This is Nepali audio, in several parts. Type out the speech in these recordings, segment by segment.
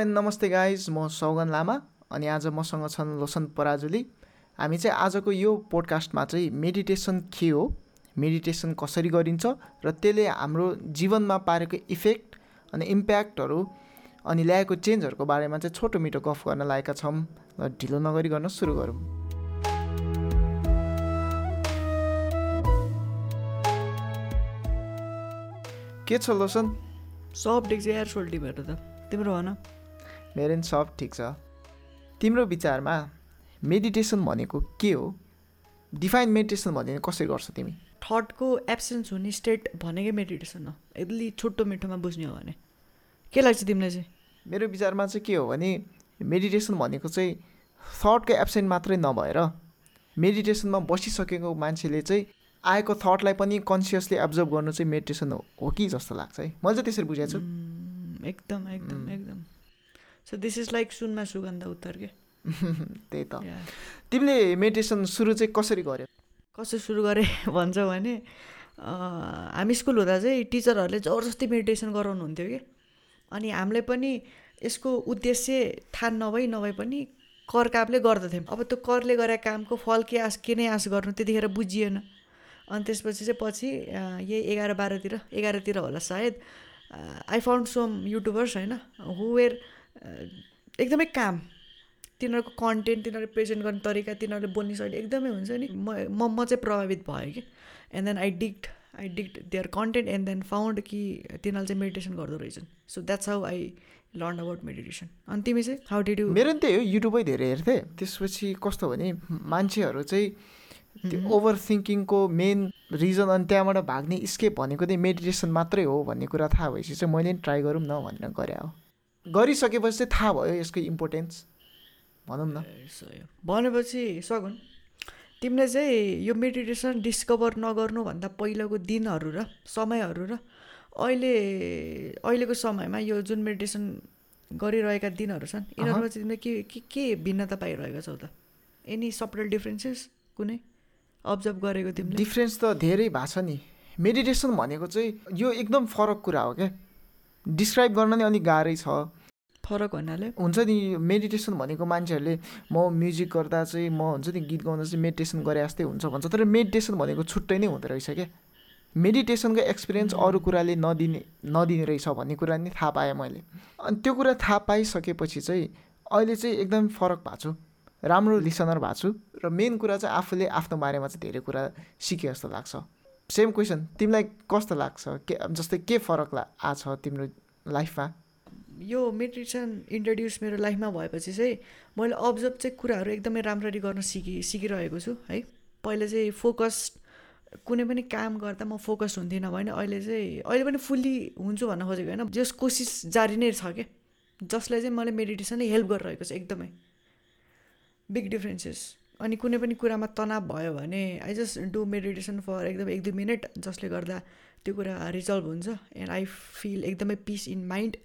एन्ड नमस्ते गाइज म सौगन लामा अनि आज मसँग छन् लोसन पराजुली। हामी चाहिँ आजको यो पोडकास्टमा चाहिँ मेडिटेसन के हो मेडिटेसन कसरी गरिन्छ र त्यसले हाम्रो जीवनमा पारेको इफेक्ट अनि इम्प्याक्टहरू अनि ल्याएको चेन्जहरूको बारेमा चाहिँ छोटो मिठो गफ गर्न लागेका छौँ र ढिलो नगरिकन सुरु गरौँ। के छ लोसन? सब देख्छ एयर सोल्टी भएर त। तिम्रो भन। मेरो पनि सब ठिक छ। तिम्रो विचारमा मेडिटेसन भनेको के हो? डिफाइन मेडिटेसन भनेको कसरी गर्छ तिमी? थटको एब्सेन्स हुने स्टेट भनेकै मेडिटेसन हो। यदि छुट्टो मिठोमा बुझ्ने हो भने। के लाग्छ तिमीलाई चाहिँ? मेरो विचारमा चाहिँ के हो भने मेडिटेसन भनेको चाहिँ थटको एब्सेन्ट मात्रै नभएर मेडिटेसनमा बसिसकेको मान्छेले चाहिँ आएको थटलाई पनि कन्सियसली एब्जर्भ गर्नु चाहिँ मेडिटेसन हो कि जस्तो लाग्छ है? मैले चाहिँ त्यसरी बुझाएको छु। एकदम एकदम एकदम। सो दिस इज लाइक सुनमा सुगन्ध उत्तर के त्यही त. तिमीले मेडिटेसन सुरु चाहिँ कसरी गर्यो? कसरी सुरु गरेँ भन्छौ भने हामी स्कुल हुँदा चाहिँ टिचरहरूले जबरजस्ती मेडिटेसन गराउनुहुन्थ्यो कि। अनि हामीलाई पनि यसको उद्देश्य थाहा नभई नभए पनि कर कामले गर्दथ्यौँ। अब त्यो करले गरेको कामको फल के आश के नै आश गर्नु त्यतिखेर बुझिएन। अनि त्यसपछि चाहिँ पछि यही एघार बाह्रतिर एघारतिर होला सायद। आई फाउन्ड सम युट्युबर्स होइन हुवेर एकदमै काम। तिनीहरूको कन्टेन्ट तिनीहरूले प्रेजेन्ट गर्ने तरिका तिनीहरूले बोल्ने शैली एकदमै हुन्छ नि। म म चाहिँ प्रभावित भएँ कि। And then I digged I digged their content and then found कि तिनीहरूले चाहिँ मेडिटेसन गर्दो रहेछन्। So that's how I learn about meditation अनि तिमी चाहिँ हाउ डिड यु मेरो पनि त्यही हो युट्युबै धेरै हेर्थेँ। त्यसपछि कस्तो भने मान्छेहरू चाहिँ त्यो ओभर थिङ्किङको मेन रिजन अनि त्यहाँबाट भाग्ने स्केप भनेको चाहिँ मेडिटेसन मात्रै हो भन्ने कुरा थाहा भएपछि चाहिँ मैले पनि ट्राई गरौँ न भनेर गरे हो गरिसकेपछि चाहिँ थाहा भयो यसको इम्पोर्टेन्स। भनौँ न। भनेपछि सगुन तिमीले चाहिँ यो मेडिटेसन डिस्कभर नगर्नुभन्दा पहिलाको दिनहरू र समयहरू र अहिले अहिलेको समयमा यो जुन मेडिटेसन गरिरहेका दिनहरू छन् यिनीहरूमा चाहिँ तिमीले के के के भिन्नता पाइरहेका छौ त? एनी सप्टल डिफ्रेन्सेस कुनै? अब्जर्भ गरेको तिमीले? डिफ्रेन्स त धेरै भएको छ नि। मेडिटेसन भनेको चाहिँ यो एकदम फरक कुरा हो क्या। डिस्क्राइब गर्न नै अलिक गाह्रै छ। फरक भन्नाले? हुन्छ नि मेडिटेसन भनेको मान्छेहरूले म म्युजिक गर्दा चाहिँ म हुन्छ नि गीत गाउँदा चाहिँ मेडिटेसन गरे जस्तै हुन्छ भन्छ। तर मेडिटेसन भनेको छुट्टै नै हुँदो रहेछ क्या। मेडिटेसनको एक्सपिरियन्स अरू कुराले नदिने नदिने रहेछ भन्ने कुरा नि थाहा पाएँ मैले। अनि त्यो कुरा थाहा पाइसकेपछि चाहिँ अहिले चाहिँ एकदम फरक भएको छु। राम्रो लिसनर भएको छु। र मेन कुरा चाहिँ आफूले आफ्नो बारेमा चाहिँ धेरै कुरा सिके जस्तो लाग्छ। सेम क्वेसन तिमीलाई कस्तो लाग्छ? के जस्तै के फरक ला आछ तिम्रो लाइफमा? यो मेडिटेसन इन्ट्रोड्युस मेरो लाइफमा भएपछि चाहिँ मैले अब्जर्भ चाहिँ कुराहरू एकदमै राम्ररी गर्न सिकि सिकिरहेको छु है। पहिला चाहिँ फोकस कुनै पनि काम गर्दा म फोकस हुन्थिनँ भने अहिले चाहिँ अहिले पनि फुल्ली हुन्छु भन्न खोजेको होइन। जस कोसिस जारी नै छ क्या जसलाई चाहिँ मैले मेडिटेसनले हेल्प गरिरहेको छ एकदमै। बिग डिफ्रेन्सेस अनि कुनै पनि कुरामा तनाव भयो भने I just do meditation for एकदम एक दुई मिनट जसले गर्दा त्यो कुरा रिजल्भ हुन्छ। एन्ड आई फिल एकदमै पिस इन माइन्ड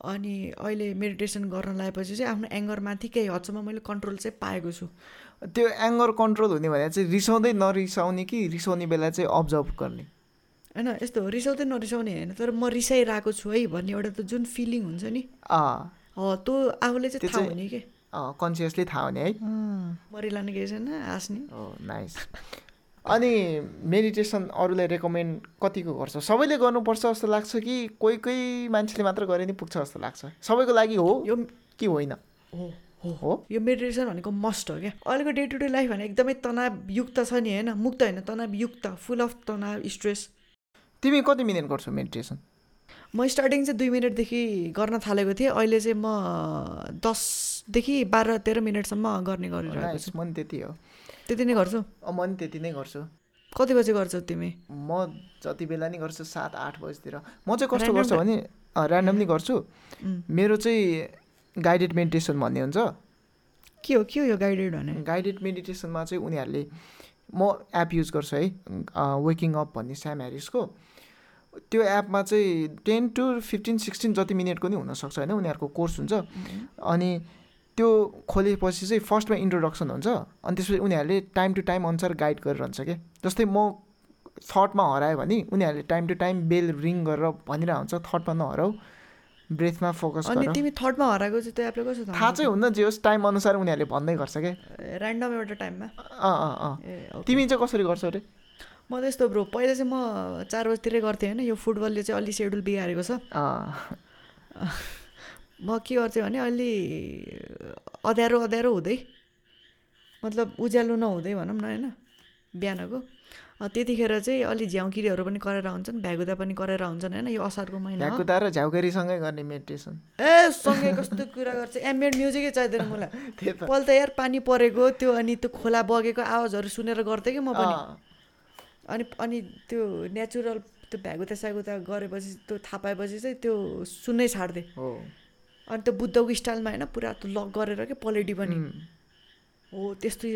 अनि अहिले मेडिटेसन गर्न लगाएपछि चाहिँ आफ्नो एङ्गरमाथि केही हदसम्म मैले कन्ट्रोल चाहिँ पाएको छु। त्यो एङ्गर कन्ट्रोल हुने भने चाहिँ रिसाउँदै नरिसाउने कि रिसाउने बेला चाहिँ अब्जर्भ गर्ने? होइन यस्तो हो रिसाउँदै नरिसाउने होइन तर म रिसाइरहेको छु है भन्ने एउटा त जुन फिलिङ हुन्छ नि। त्यो आफूले चाहिँ थाहा हुने कि? कन्सियसली थाहा हुने है। मरिलाने केही छैन हाँस्ने। नाइस अनि मेडिटेसन अरूलाई रेकमेन्ड कतिको गर्छ? सबैले गर्नुपर्छ जस्तो लाग्छ कि कोही कोही मान्छेले मात्र गरे नि पुग्छ जस्तो लाग्छ? सबैको लागि हो यो कि होइन? हो हो। यो मेडिटेसन भनेको मस्ट हो क्या? अहिलेको डे टु डे लाइफ भने एकदमै तनावयुक्त छ नि होइन? मुक्त होइन तनावयुक्त फुल अफ तनाव स्ट्रेस तिमी कति मिनट गर्छौ मेडिटेसन म स्टार्टिङ चाहिँ दुई मिनटदेखि गर्न थालेको थिएँ। अहिले चाहिँ म दसदेखि बाह्र तेह्र मिनटसम्म गर्ने गरिरहेको छु। म त्यति हो। त्यति नै गर्छु। म नि त्यति नै गर्छु। कति बजी गर्छौ तिमी? म जति बेला नि गर्छु सात आठ बजीतिर। म चाहिँ कस्तो गर्छु भने ऱ्यान्डमली गर्छु. मेरो चाहिँ गाइडेड मेडिटेसन भन्ने हुन्छ। के हो के हो यो गाइडेड भने गाइडेड मेडिटेसनमा चाहिँ उनीहरूले म एप युज गर्छु है वेकिङ अप भन्ने स्याम ह्यारिसको त्यो एपमा चाहिँ टेन टु फिफ्टिन सिक्सटिन जति मिनटको नि हुनसक्छ होइन उनीहरूको कोर्स हुन्छ। अनि त्यो खोलेपछि चाहिँ फर्स्टमा इन्ट्रोडक्सन हुन्छ अनि त्यसपछि उनीहरूले टाइम टु टाइम अनुसार गाइड गरिरहन्छ क्या जस्तै म थटमा हरायो भने उनीहरूले time to time bell ring गरेर भनिरहेको हुन्छ थटमा नहराउ ब्रेथमा फोकस अनि तिमी थर्डमा हराएको चाहिँ त्यो एप्लाई कसो थाहा चाहिँ हुन्न जे होस् टाइम अनुसार उनीहरूले भन्दै गर्छ क्या ऱ्यान्डम एउटा टाइममा अँ अँ अँ। तिमी चाहिँ कसरी गर्छौ अरे म त यस्तो ब्रो पहिला चाहिँ म चार बजीतिरै गर्थेँ होइन यो फुटबलले चाहिँ अलि सेड्युल बिगारेको छ। म के गर्थेँ भने अलि अँध्यारो अँध्यारो हुँदै मतलब उज्यालो नहुँदै भनौँ न होइन बिहानको। त्यतिखेर चाहिँ अलि झ्याउकिरीहरू पनि कराएर हुन्छन् भ्यागुदा पनि कराएर हुन्छन् होइन यो असारको महिना हो। भ्याकुदा र झ्याउकेरीसँगै गर्ने मेडिटेसन ए सँगै कस्तो कुरा गर्छ एम्बियन्ट म्युजिकै चाहिँदैन मलाई। त्यही त। यार पानी परेको त्यो अनि त्यो खोला बगेको आवाजहरू सुनेर गर्थेँ कि म पनि। अनि अनि त्यो नेचुरल त्यो भ्यागुता स्यागुता गरेपछि त्यो थाहा पाएपछि चाहिँ त्यो सुन्नै छाड्थेँ। हो। अनि त्यो बुद्धको स्टाइलमा होइन पुरा त्यो लक गरेर क्या पलेटी पनि हो त्यस्तै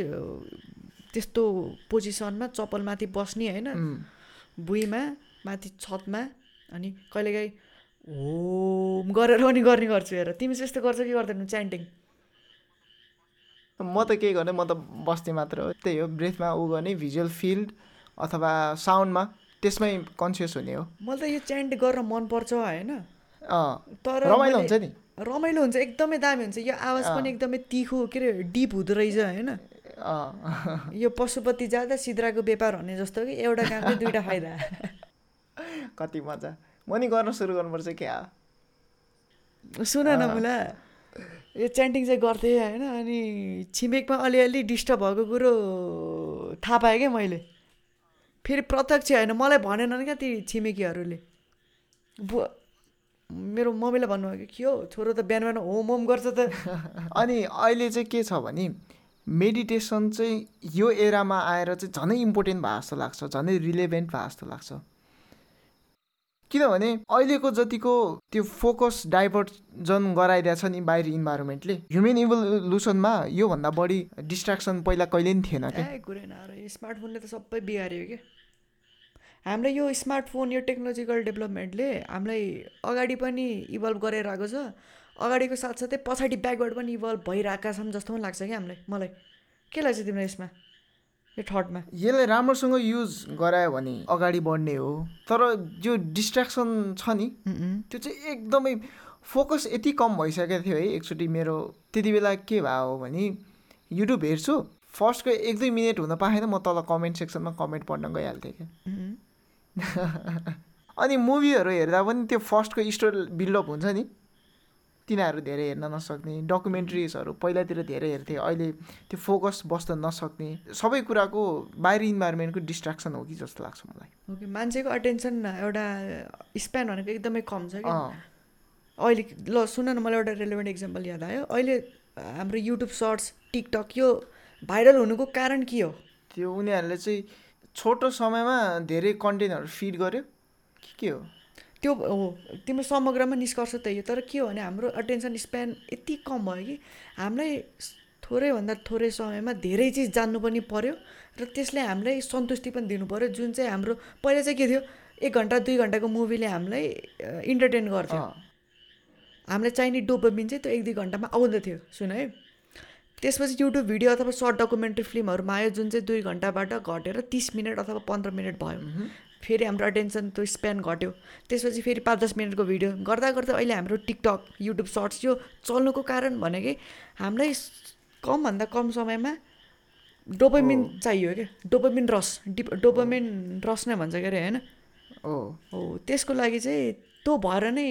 त्यस्तो पोजिसनमा चप्पलमाथि बस्ने होइन। भुइँमा माथि छतमा अनि कहिलेकाहीँ होम गरेर पनि गर्ने गर्छु हेर। तिमी चाहिँ यस्तो गर्छ कि गर्दैनौ च्यान्टिङ। म त केही गर्ने म त बस्ने मात्र हो। त्यही हो ब्रेथमा ऊ गर्ने भिजुअल फिल्ड अथवा साउन्डमा त्यसमै कन्सियस हुने हो। मलाई त यो च्यान्ट गर्न मनपर्छ होइन। अँ तर रमाइलो हुन्छ नि। रमाइलो हुन्छ एकदमै दामी हुन्छ। यो आवाज पनि एकदमै तिखो के अरे डिप हुँदो रहेछ होइन। यो पशुपति जाँदा सिद्राको व्यापार हुने जस्तो कि एउटा कामले दुइटा फाइदा। कति मजा। म नि गर्न सुरु गर्नुपर्छ क्या। सुन न मुला यो च्यान्टिङ चाहिँ गर्थेँ होइन अनि छिमेकमा अलिअलि डिस्टर्ब भएको कुरो थाहा पाएँ क्या मैले। फेरि प्रत्यक्ष होइन मलाई भनेनन् क्या ती छिमेकीहरूले। मेरो मम्मीलाई भन्नुभयो कि के हो? छोरो त बिहान बिहान होम होम गर्छ त। अनि अहिले चाहिँ के छ भने मेडिटेसन चाहिँ यो एरामा आएर चाहिँ झनै इम्पोर्टेन्ट भए जस्तो लाग्छ झनै रिलेभेन्ट भए जस्तो लाग्छ। किनभने अहिलेको जतिको त्यो फोकस डाइभर्जन गराइदिएको छ नि बाहिर इन्भाइरोमेन्टले ह्युमन इभोल्युसनमा योभन्दा बढी डिस्ट्राक्सन पहिला कहिले पनि थिएन क्या स्मार्टफोनले त सबै बिगाऱ्यो क्या हामीलाई यो स्मार्टफोन यो टेक्नोलोजिकल डेभलपमेन्टले हामीलाई अगाडि पनि इभल्भ गरेर आएको छ। अगाडिको साथसाथै पछाडि ब्याकवर्ड पनि इभल्भ भइरहेका छन् जस्तो पनि लाग्छ क्या हामीलाई मलाई। के लाग्छ तिमीलाई यसमा यो थटमा यसलाई राम्रोसँग युज गरायो भने अगाडि बढ्ने हो तर जो डिस्ट्राक्सन छ नि त्यो चाहिँ एकदमै फोकस यति कम भइसकेको थियो है। एकचोटि मेरो त्यति बेला के भयो भने युट्युब हेर्छु फर्स्टको एक दुई मिनट हुन पाएन म तल कमेन्ट सेक्सनमा कमेन्ट पढ्न गइहाल्थेँ क्या। अनि मुभीहरू हेर्दा पनि त्यो फर्स्टको स्टोरी बिल्डअप हुन्छ नि। तिनीहरू धेरै हेर्न नसक्ने डकुमेन्ट्रिजहरू पहिलातिर धेरै हेर्थेँ अहिले त्यो फोकस बस्न नसक्ने सबै कुराको बाहिर इन्भाइरोमेन्टको डिस्ट्राक्सन हो कि जस्तो लाग्छ मलाई। ओके मान्छेको अटेन्सन एउटा स्प्यान भनेको एकदमै कम छ अहिले ल सुन न मलाई एउटा रेलिभेन्ट इक्जाम्पल याद आयो। अहिले हाम्रो युट्युब सर्ट्स टिकटक यो भाइरल हुनुको कारण के हो? त्यो उनीहरूले चाहिँ छोटो समयमा धेरै कन्टेन्टहरू फिड गर्यो? के के हो? त्यो हो तिम्रो समग्रमा निष्कर्ष त्यही हो तर के हो भने हाम्रो अटेन्सन स्प्यान यति कम भयो कि हामीलाई थोरैभन्दा थोरै समयमा धेरै चिज जान्नु पनि पर्यो र त्यसले हामीलाई सन्तुष्टि पनि दिनु पर्यो। जुन चाहिँ हाम्रो पहिला चाहिँ के थियो एक घन्टा दुई घन्टाको मुभीले हामीलाई इन्टरटेन गर्थ्यो। हामीलाई चाहिने डोपामिन चाहिँ त्यो एक दुई घन्टामा आउँदथ्यो सुन है। त्यसपछि युट्युब भिडियो अथवा सर्ट डकुमेन्ट्री फिल्महरूमा आयो जुन चाहिँ दुई घन्टाबाट घटेर तिस मिनट अथवा पन्ध्र मिनट भयो। फेरि हाम्रो अटेन्सन त्यो स्प्यान घट्यो। त्यसपछि फेरि पाँच दस मिनटको भिडियो गर्दा गर्दा अहिले हाम्रो टिकटक युट्युब सर्ट्स यो चल्नुको कारण भनेकै हामीलाई कमभन्दा कम समयमा डोपामिन चाहियो क्या। डोपामिन रस। डिप डोपामिन रस नै भन्छ के अरे होइन? ओ हो त्यसको लागि चाहिँ त्यो भएर नै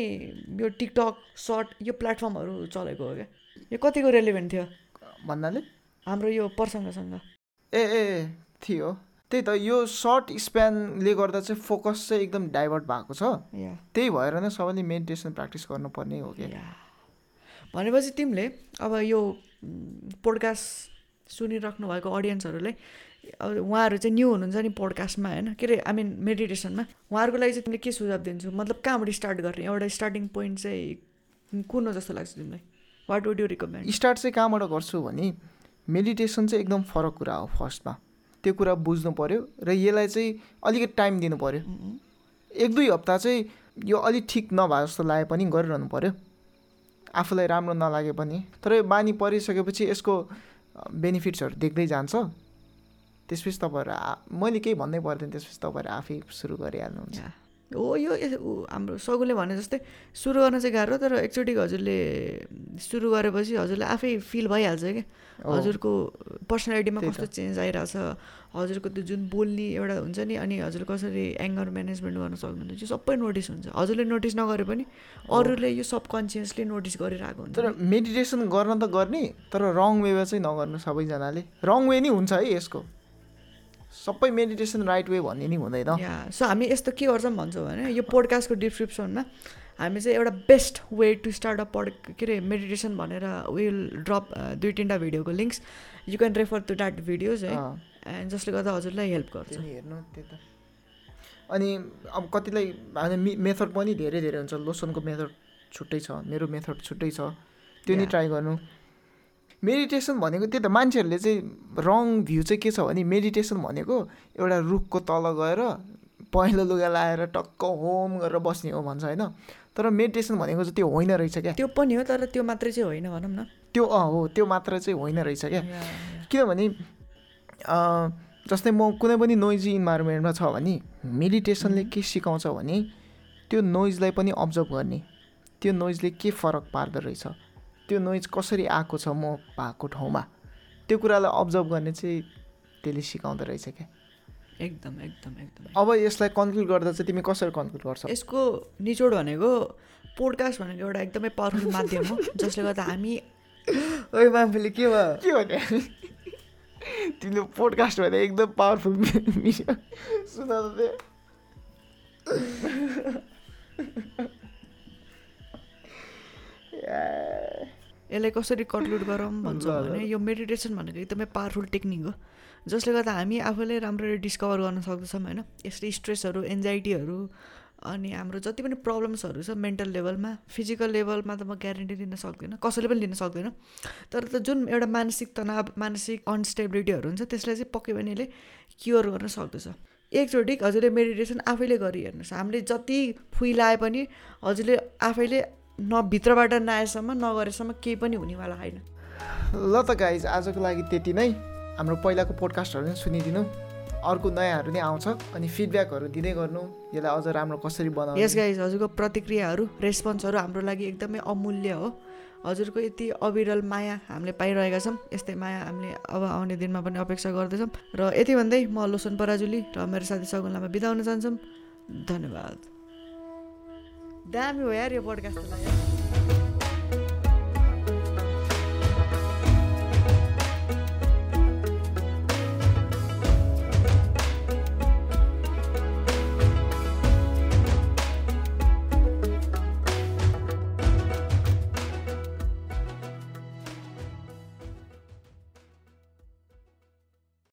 यो टिकटक सर्ट यो प्लेटफर्महरू चलेको हो क्या। यो कतिको रेलिभेन्ट थियो? भन्नाले? हाम्रो यो प्रसङ्गसँग। ए ए थियो। त्यही त यो सर्ट स्प्यानले गर्दा चाहिँ फोकस चाहिँ एकदम डाइभर्ट भएको छ। त्यही भएर नै सबैले मेडिटेसन प्र्याक्टिस गर्नुपर्ने हो या। भनेपछि तिमीले अब यो पोडकास्ट सुनिराख्नु भएको अडियन्सहरूलाई अब उहाँहरू चाहिँ न्यू हुनुहुन्छ नि पोडकास्टमा होइन? के अरे आई मिन मेडिटेसनमा उहाँहरूको लागि चाहिँ तिमीले के सुझाव दिन्छु? मतलब कहाँबाट स्टार्ट गर्ने? एउटा स्टार्टिङ पोइन्ट चाहिँ कुन हो जस्तो लाग्छ तिमीलाई? What would you recommend start चाहिँ कहाँबाट गर्छु भने मेडिटेसन चाहिँ एकदम फरक कुरा हो फर्स्टमा। त्यो कुरा बुझ्नु पऱ्यो र यसलाई चाहिँ अलिकति टाइम दिनु पऱ्यो एक दुई हप्ता चाहिँ यो अलिक ठिक नभए जस्तो लागे पनि गरिरहनु पऱ्यो आफूलाई राम्रो नलागे पनि। तर यो बानी परिसकेपछि यसको बेनिफिट्सहरू देख्दै जान्छ। त्यसपछि तपाईँहरू मैले केही भन्नै पर्दैन त्यसपछि तपाईँहरू आफै सुरु गरिहाल्नुहुन्छ। हो यो हाम्रो सगुले भने जस्तै सुरु गर्न चाहिँ गाह्रो तर एकचोटि हजुरले सुरु गरेपछि हजुरलाई आफै फिल भइहाल्छ क्या। हजुरको पर्सनालिटीमा कस्तो चेन्ज आइरहेछ हजुरको त्यो जुन बोल्ने एउटा हुन्छ नि अनि हजुर कसरी एङ्गर म्यानेजमेन्ट गर्न सक्नुहुन्छ यो सबै नोटिस हुन्छ। हजुरले नोटिस नगरे पनि अरूले यो सबकन्सियसली नोटिस गरिरहेको हुन्छ। तर मेडिटेसन गर्न त गर्ने तर रङ वेमा चाहिँ नगर्नु सबैजनाले। रङ वे नै हुन्छ है यसको। सबै मेडिटेसन राइट वे भन्ने नि हुँदैन। सो हामी यस्तो के गर्छौँ भन्छौँ भने यो पोडकास्टको डिस्क्रिप्सनमा हामी चाहिँ एउटा best way to start a per के अरे मेडिटेसन भनेर विल ड्रप दुई तिनवटा भिडियोको links you can refer to that videos है। एन्ड जसले गर्दा हजुरलाई हेल्प गर्छ। हेर्नु त्यो त। अनि अब कतिलाई हामी मेथड पनि धेरै धेरै हुन्छ। लोसनको मेथड छुट्टै छ मेरो मेथड छुट्टै छ। त्यो नि. ट्राई गर्नु। मेडिटेसन भनेको त्यही त मान्छेहरूले चाहिँ रङ भ्यू चाहिँ के छ भने मेडिटेसन भनेको एउटा रुखको तल गएर पहेँलो लुगा लाएर टक्क होम गरेर बस्ने हो भन्छ होइन। तर मेडिटेसन भनेको चाहिँ त्यो होइन रहेछ क्या। त्यो पनि हो तर त्यो मात्रै चाहिँ होइन भनौँ न। त्यो अँ हो त्यो मात्र चाहिँ होइन रहेछ क्या। किनभने जस्तै म कुनै पनि नोइजी इन्भाइरोमेन्टमा छ भने मेडिटेसनले के सिकाउँछ भने त्यो नोइजलाई पनि अब्जर्भ गर्ने। त्यो नोइजले के फरक पार्दो रहेछ? त्यो नोइज कसरी आएको छ म भएको ठाउँमा? त्यो कुरालाई अब्जर्भ गर्ने चाहिँ त्यसले सिकाउँदो रहेछ क्या। एकदम एकदम एकदम। अब यसलाई कन्क्लुड गर्दा चाहिँ तिमी कसरी कन्क्लुड गर्छौ? यसको निचोड भनेको पोडकास्ट भनेको एउटा एकदमै पावरफुल माध्यम हो जसले गर्दा हामी ओइ मामुले के भयो? के भने तिमीले पोडकास्ट भने एकदम पावरफुल मिडिया सुन। यसलाई कसरी कन्क्लुड गरौँ भन्छौँ भने यो मेडिटेसन भनेको एकदमै पावरफुल टेक्निक हो। जसले गर्दा हामी आफूले राम्ररी डिस्कभर गर्न सक्दछौँ होइन? यसले स्ट्रेसहरू एन्जाइटीहरू अनि हाम्रो जति पनि प्रब्लम्सहरू छ मेन्टल लेभलमा फिजिकल लेभलमा त म ग्यारेन्टी दिन सक्दिनँ कसैले पनि लिन सक्दैन। तर त जुन एउटा मानसिक तनाव मानसिक अनस्टेबिलिटीहरू हुन्छ त्यसलाई चाहिँ पक्कै पनि यसले क्योर गर्न सक्दछ। एकचोटि हजुरले मेडिटेसन आफैले गरी हेर्नुहोस्। हामीले जति फुइलाए पनि हजुरले आफैले न भित्रबाट नआएसम्म नगरेसम्म केही पनि हुनेवाला होइन। ल त गाइज आजको लागि त्यति नै। हाम्रो पहिलाको पोडकास्टहरू पनि सुनिदिनु। अर्को नयाँहरू नै आउँछ अनि फिडब्याकहरू दिँदै गर्नु। यसलाई अझ राम्रो कसरी बनाउनु? यस गाइज हजुरको प्रतिक्रियाहरू रेस्पोन्सहरू हाम्रो लागि एकदमै अमूल्य हो। हजुरको यति अविरल माया हामीले पाइरहेका छौँ यस्तै माया हामीले अब आउने दिनमा पनि अपेक्षा गर्दैछौँ। र यति भन्दै म लोसन पराजुली र मेरो साथी सगुन लामा बिदा हुन चाहन्छौँ। धन्यवाद। दामी हो यार यो पोडकास्टलाई